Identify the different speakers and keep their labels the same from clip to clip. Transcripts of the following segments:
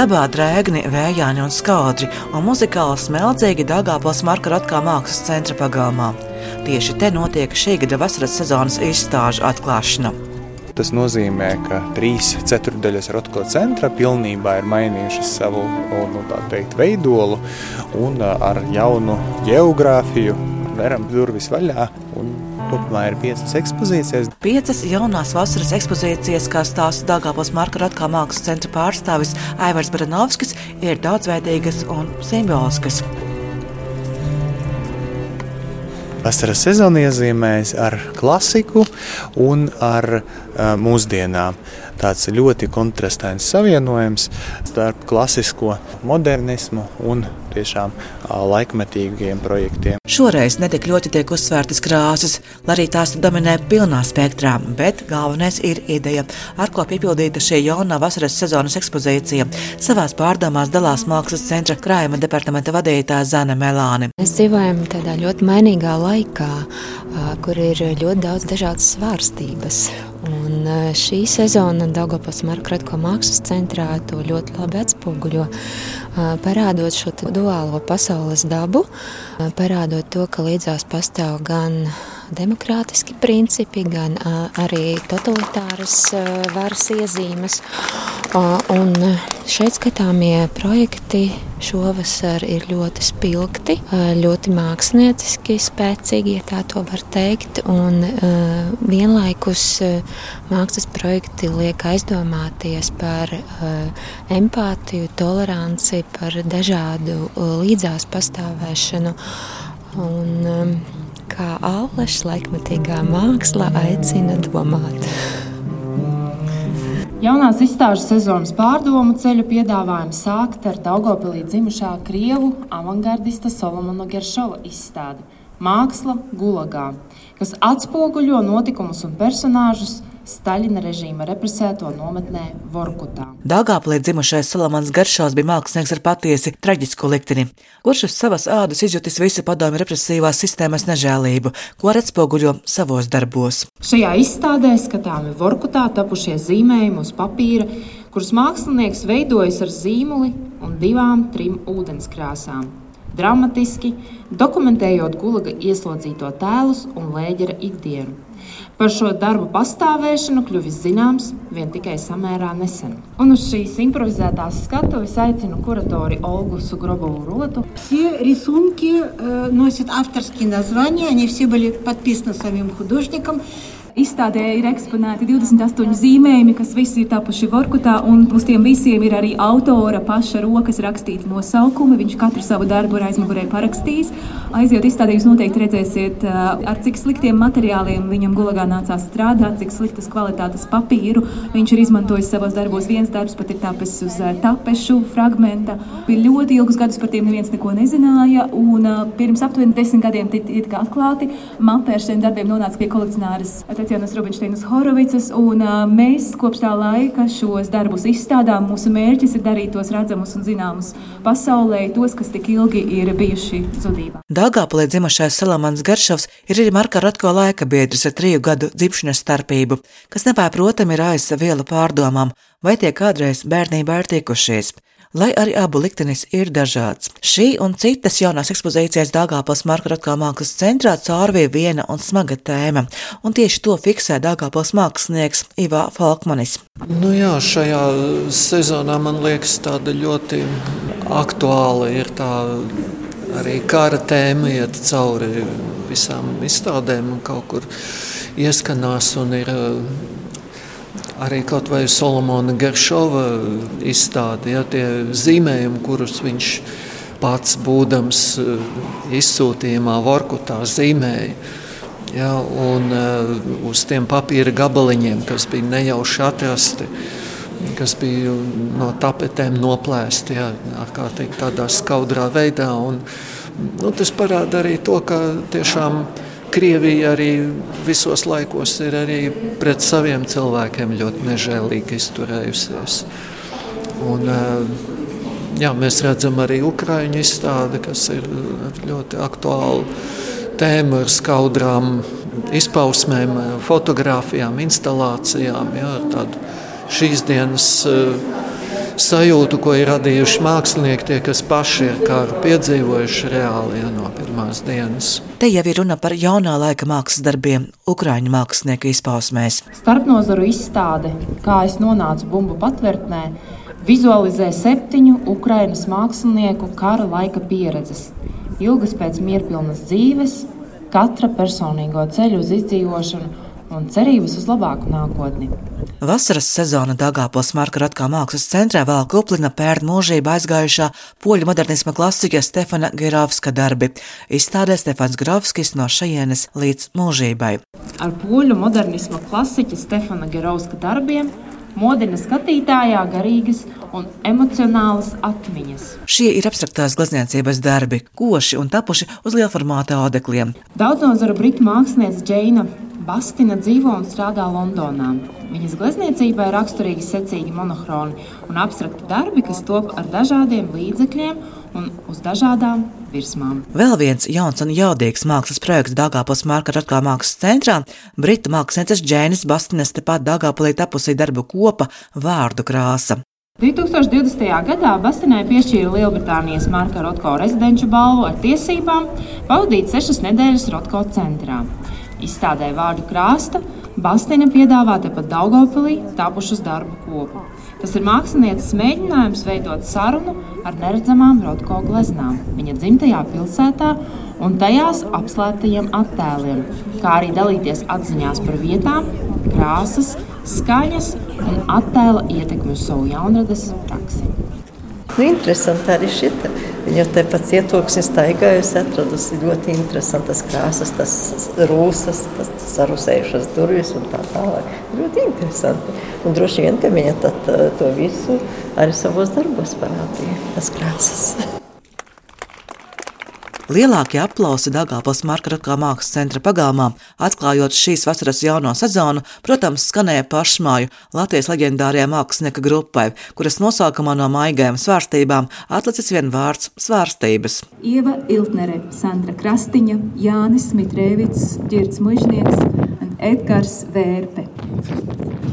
Speaker 1: Dabā drēgni, vējāni un skaudri, un muzikāli smeldzīgi Dāngāpils Marka Rotkā mākslas centra pagalmā. Tieši te notiek šī gada vasaras sezonas izstāžu atklāšana.
Speaker 2: Tas nozīmē, ka trīs ceturdaļas Rotko centra pilnībā ir mainījušas savu nu, teikt, veidolu un ar jaunu geogrāfiju veram durvis vaļā. Kopumā ir piecas ekspozīcijas.
Speaker 1: Piecas jaunās vasaras ekspozīcijas, kā stāsta Dāngāpils Marka Rotkā mākslas centra pārstāvis Aivars Baranovskis, ir daudzveidīgas un simboliskas.
Speaker 2: Vasaras sezona iezīmējas ar klasiku un ar uh, mūsdienām. Tāds ļoti kontrastains savienojums starp klasisko modernismu un tiešām laikmetīgiem projektiem.
Speaker 1: Šoreiz netik ļoti tiek uzsvērtas krāsas, lai arī tās dominē pilnā spektrā, bet galvenais ir ideja, ar ko piepildīta šī jaunā vasaras sezonas ekspozīcija. Savās pārdomās dalās mākslas centra krājuma departamenta vadītāja Zana Melāne.
Speaker 3: Mēs dzīvojam tādā ļoti mainīgā laikā, kur ir ļoti daudz dažādas svārstības. Un šī sezona Daugavpils Markratko mākslas centrā to ļoti labi atspoguļo, parādot šo duālo pasaules dabu, parādot to, ka līdzās pastāv gan demokrātiski principi, gan arī totalitāras varas iezīmes. Un šeit skatāmie projekti šovasar ir ļoti spilgti, ļoti mākslinieciski spēcīgi, ja tā to var teikt, un vienlaikus mākslas projekti liek aizdomāties par empātiju, toleranci, par dažādu līdzās pastāvēšanu. Un, kā āleša laikmatīgā māksla aicina domāt.
Speaker 4: Jaunās izstāžu sezonas pārdomu ceļu piedāvājums sākt ar Daugopilī dzimušā krievu avangardista Solomona Geršova izstādi Māksla Gulagā, kas atspoguļo notikumus un personāžus Staļina režīma represēto nometnē Vorkutā.
Speaker 1: Dāngāplī dzimušais Salamans Garšās bija mākslinieks ar patiesi traģisku likteni, kurš uz savas ādas izjutis visu padomju represīvās sistēmas nežēlību, ko atspoguļo savos darbos.
Speaker 4: Šajā izstādē skatāmi Vorkutā tapušie zīmējumi uz papīra, kurus mākslinieks veidojas ar zīmuli un divām, trim ūdenskrāsām. Dramatiski dokumentējot gulaga ieslodzīto tēlus un lēģera ikdienu. Par šo darbu pastāvēšanu kļuvis zināms vien tikai samērā nesen. Un uz šīs improvizētās skatuves aicinu kuratori Olgu Сугробову Роту.
Speaker 5: Все рисунки э, носят авторские названия, они все были подписаны самим художником.
Speaker 6: Izstādē ir eksponēti 28 zīmējumi, kas visi ir tapuši Vorkutā, un uz tiem visiem ir arī autora paša rokas rakstīti nosaukumi. Viņš katru savu darbu ir aizmugurē parakstījis. Aiziet izstādē, jūs noteikti redzēsiet, ar cik sliktiem materiāliem viņam gulagā nācās strādāt, cik sliktas kvalitātes papīru viņš ir izmantojis savos darbos. Viens darbs pat ir tapis uz tapešu fragmenta. Bija ļoti ilgus gadus par tiem neviens neko nezināja, un pirms aptuveni desmit gadiem tie tika atklāti. Mapē ar šiem darbiem nonāca pie kolekcionāras Tatjanas Rubinšteinas Horovicas, un mēs kopš tā laika šos darbus izstādām. Mūsu mērķis ir darīt tos redzamus un zināmus pasaulē, tos, kas tik ilgi ir bijuši zudībā.
Speaker 1: Dāngāpolē dzimušais Salamans Garšovs ir arī Marka Ratko laika biedrs ar triju gadu dzimšanas starpību, kas nepārprotami ir aiz vielu pārdomām, vai tie kādreiz bērnībā ir tikušies lai arī abu liktenis ir dažāds. Šī un citas jaunās ekspozīcijas Dāngāpils Marka Rotkā mākslas centrā caurvīja viena un smaga tēma, un tieši to fiksē Dāngāpils mākslinieks Ivā Falkmanis.
Speaker 7: Nu jā, šajā sezonā man liekas tāda ļoti aktuāla ir tā arī kara tēma iet cauri visām izstādēm un kaut kur ieskanās un ir arī kaut vai Solomona Geršova izstāde, ja, tie zīmējumi, kurus viņš pats būdams eh, izsūtījumā Vorkutā zīmēja. Ja, un uh, uz tiem papīra gabaliņiem, kas bija nejauši atrasti, kas bija no tapetēm noplēsti, ja, kā teikt, tādā skaudrā veidā. Un, nu, tas parāda arī to, ka tiešām uh, Krievija arī visos laikos ir arī pret saviem cilvēkiem ļoti nežēlīgi izturējusies. Un, eh, jā, mēs redzam arī Ukraiņu izstādi, kas ir ļoti aktuāla tēma ar skaudrām izpausmēm, fotografijām, instalācijām. Jā, šīs dienas uh, sajūtu, ko ir radījuši mākslinieki, tie, kas paši ir kāru piedzīvojuši reāli ja, no pirmās dienas.
Speaker 1: Te jau ir runa par jaunā laika mākslas darbiem, Ukrāņu mākslinieka izpausmēs.
Speaker 4: Starpnozaru izstāde, kā es nonācu bumbu patvērtnē, vizualizē septiņu Ukraiņas mākslinieku kara laika pieredzes, ilgas pēc mierpilnas dzīves, katra personīgo ceļu uz izdzīvošanu un cerības uz labāku nākotni.
Speaker 1: Vasaras sezona Dāngāpils Marka Ratkā mākslas centrā vēl kuplina pērn mūžību aizgājušā poļu modernisma klasiķa Stefana Gerovska darbi. Izstādē Stefans Gerovskis no šejienes līdz mūžībai.
Speaker 4: Ar poļu modernisma klasiķa Stefana Gerovska darbiem modina skatītājā garīgas un emocionālas atmiņas.
Speaker 1: Šie ir abstraktās glezniecības darbi, koši un tapuši uz lielformāta audekliem.
Speaker 4: Daudzozaru britu mākslinieca Džeina Bastina dzīvo un strādā Londonā. Viņas glezniecībai raksturīgi secīgi monohroni un abstrakti darbi, kas top ar dažādiem līdzekļiem un uz dažādām virsmām.
Speaker 1: Vēl viens jauns un jaudīgs mākslas projekts Dāngāpils Marka Ratkā mākslas centrā - Brita mākslinieces Džēnis Bastinas tepat Dāngāpilī tapusī darbu kopa vārdu krāsa.
Speaker 4: 2020. gadā Bastinai piešķīra Lielbritānijas Marka Rotko rezidenču balvu ar tiesībām pavadīt sešas nedēļas Rotko centrā. Izstādē vārdu krāsta Bastina piedāvā tepat Daugopilī tapušas darbu kopu. Tas ir mākslinieces mēģinājums veidot sarunu ar neredzamām Rotko gleznām viņa dzimtajā pilsētā un tajās apslēptajiem attēliem, kā arī dalīties atziņās par vietām, krāsas, skaņas un attēla ietekmi uz savu jaunradas praksi.
Speaker 8: Nu, interesanti arī šita. Viņa tepat cietoksnis staigājusi, atradusi ļoti interesantas krāsas, tas rūsas, tas sarusējušas durvis un tā tālāk. Ļoti interesanti. Un droši vien, ka viņa tad, to visu arī savos darbos parādīja, tas krāsas.
Speaker 1: Lielākie aplausi Dāngāpils Marka Ratkā mākslas centra pagalmā, atklājot šīs vasaras jauno sezonu, protams, skanēja pašmāju Latvijas leģendārajā mākslinieka grupai, kuras nosaukumā no maigajām svārstībām atlicis vien vārds - svārstības.
Speaker 6: Ieva Iltnere, Sandra Krastiņa, Jānis Mitrēvits, Girts Mužnieks un Edgars Vērpe.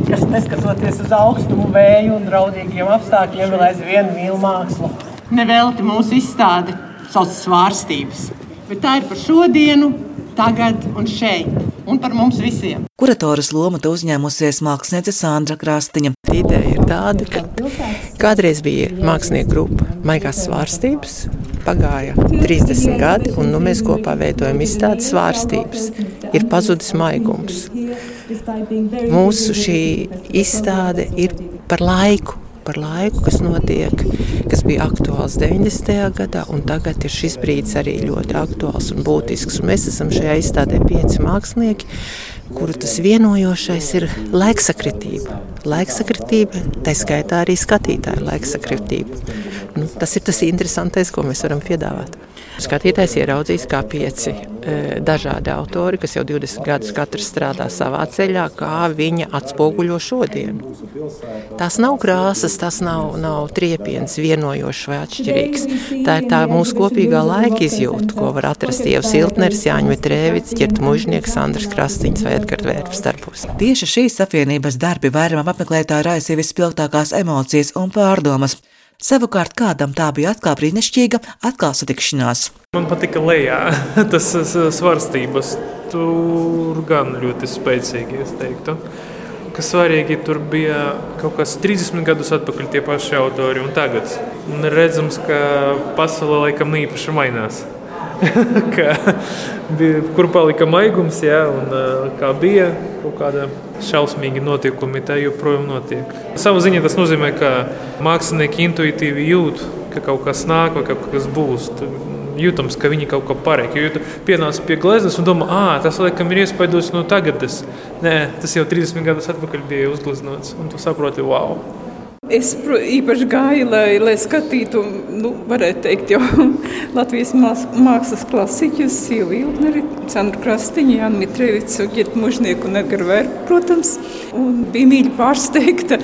Speaker 9: Kas neskatoties uz augstumu, vēju un draudīgiem apstākļiem, vēl aizvien mīl mākslu. Nevelti mūsu izstādi sauc svārstības. Bet tā ir par šodienu, tagad un šeit, un par mums visiem.
Speaker 1: Kuratoras lomu uzņēmusies mākslinieca Sandra Krastiņa.
Speaker 10: Ideja ir tāda, ka kādreiz bija mākslinieku grupa Maigās svārstības, pagāja 30 gadi, un nu mēs kopā veidojam izstādes svārstības. Ir pazudis maigums. Mūsu šī izstāde ir par laiku, par laiku, kas notiek, kas bija aktuāls 90. gadā, un tagad ir šis brīdis arī ļoti aktuāls un būtisks. Un mēs esam šajā izstādē pieci mākslinieki, kuru tas vienojošais ir laiksakritība. Laiksakritība, tā skaitā arī skatītāja laiksakritība. Nu, tas ir tas interesantais, ko mēs varam piedāvāt. Skatītājs ieraudzīs, kā pieci e, dažādi autori, kas jau 20 gadus katrs strādā savā ceļā, kā viņi atspoguļo šodienu. Tas nav krāsas, tas nav, nav triepiens, vienojošs vai atšķirīgs. Tā ir tā mūsu kopīgā laika izjūta, ko var atrast Ievs Iltners, Jāņa Trēvits, Ķert Mužnieks, Andris Krastiņš vai Edgars Vērps darbos.
Speaker 1: Tieši šīs apvienības darbi vairumam apmeklētāju raisīja vispilgtākās emocijas un pārdomas. Savukārt kādam tā bija atkal brīnišķīga atkal satikšanās.
Speaker 11: Man patika lejā tas svarstības. Tur gan ļoti spēcīgi, es teiktu. Kas svarīgi, tur bija kaut kas 30 gadus atpakaļ tie paši autori un tagad. Un redzams, ka pasaule laikam īpaši mainās. kur palika maigums, jā, un kā bija kaut kāda šausmīga notikumi, tā joprojām notiek. Savu ziņu tas nozīmē, ka mākslinieki intuitīvi jūt, ka kaut kas nāk vai kaut kas būs. Jūtams, ka viņi kaut ko pareizi. Jo tu pienāc pie gleznas un domā, ah, tas laikam ir iespaidots no tagadnes. Nē, tas jau 30 gadus atpakaļ bija uzgleznots, un tu saproti, wow!
Speaker 12: Es īpaši gāju, lai, lai skatītu, nu, varētu teikt, jau Latvijas mākslas klasiķus, Sīvu Ilgneri, Sandru Krastiņu, Jānu Mitrevicu, Girtu Mužnieku un Edgaru Vērku, protams. Un bija mīļi pārsteigta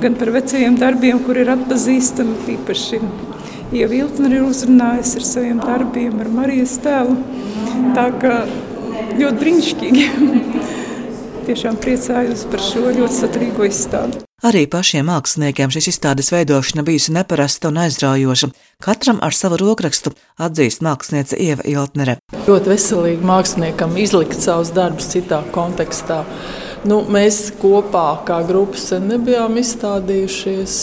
Speaker 12: gan par vecajiem darbiem, kur ir atpazīstami, tīpaši Ieva Ilgneri ir uzrunājusi ar saviem darbiem, ar Marijas tēlu. Tā kā ļoti brīnišķīgi. Tiešām priecājos par šo ļoti saturīgo izstādi.
Speaker 1: Arī pašiem māksliniekiem šīs izstādes veidošana bijusi neparasta un aizraujoša. Katram ar savu rokrakstu atzīst māksliniece Ieva Iltnere.
Speaker 13: Ļoti veselīgi māksliniekam izlikt savus darbus citā kontekstā. Nu, mēs kopā kā grupas nebijām izstādījušies.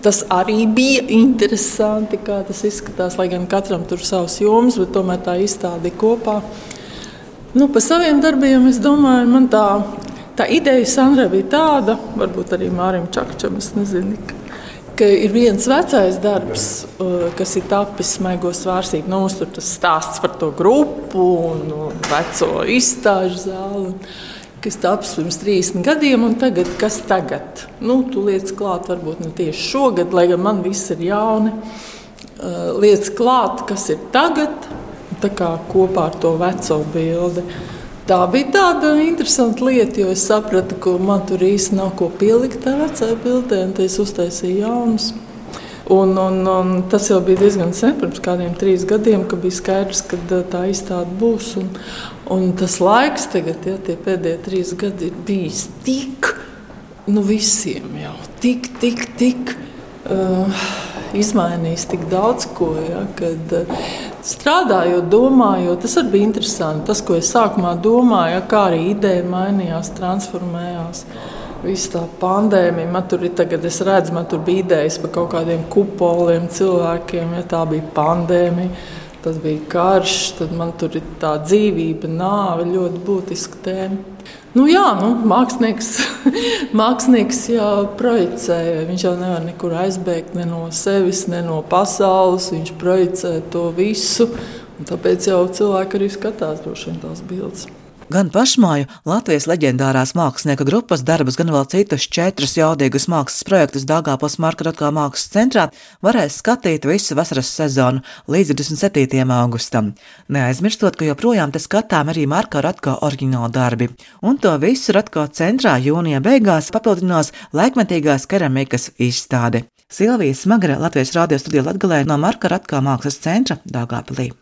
Speaker 13: Tas arī bija interesanti, kā tas izskatās. Lai gan katram tur savs joms, bet tomēr tā izstāde kopā. Nu, par saviem darbiem es domāju, man tā Tā ideja Sandra bija tāda, varbūt arī Mārim Čakčam, es nezinu, ir viens vecais darbs, uh, kas ir tapis smaigos vārstību. Nu, tur tas stāsts par to grupu un, veco izstāžu zāli. Kas taps pirms 30 gadiem, tagad, kas tagad? Nu, tu lietas klāt, varbūt ne tieši šogad, lai gan man viss ir jauni. Uh, lietas klāt, kas ir tagad, tā kā kopā ar to veco bildi. Tā bija tāda interesanta lieta, jo es sapratu, ka man tur īsti nav ko pielikt tā vecajā bildē, un es uztaisīju jaunus. Un, un, un tas jau bija diezgan sen, pirms kādiem trīs gadiem, kad bija skaidrs, ka tā izstāde būs. Un, un tas laiks, tagad, ja, tie pēdējie trīs gadi, ir bijis tik, nu visiem jau tik, tik, tik. Uh, izmainījis tik daudz ko, ja, kad uh, strādājot, domājot, tas arī bija interesanti. Tas, ko es sākumā domāju, kā arī ideja mainījās, transformējās. Visa tā pandēmija, man tur ir tagad, es redzu, man tur bija idejas par kaut kādiem kupoliem, cilvēkiem, ja tā bija pandēmija. Tas bija karš, tad man tur ir tā dzīvība, nāve ļoti būtiska tēma. Nu, jā, nu, mākslinieks, mākslinieks jau projicē. Viņš jau nevar nekur aizbēgt ne no sevis, ne no pasaules. Viņš projicē to visu. Tāpēc jau cilvēki arī skatās tās bildes.
Speaker 1: Gan pašmāju Latvijas leģendārās mākslinieku grupas darbus, gan vēl citus četrus jaudīgus mākslas projektus Dāngāpils Marka Rotko mākslas centrā varēs skatīt visu vasaras sezonu līdz 27. augustam. Neaizmirstot, ka joprojām te skatām arī Marka Rotko oriģināla darbi. Un to visu Rotko centrā jūnija beigās papildinās laikmetīgās keramikas izstāde. Silvijas Smagara Latvijas rādio studija Latgalē no Marka Rotko mākslas centra Dāngāpilī.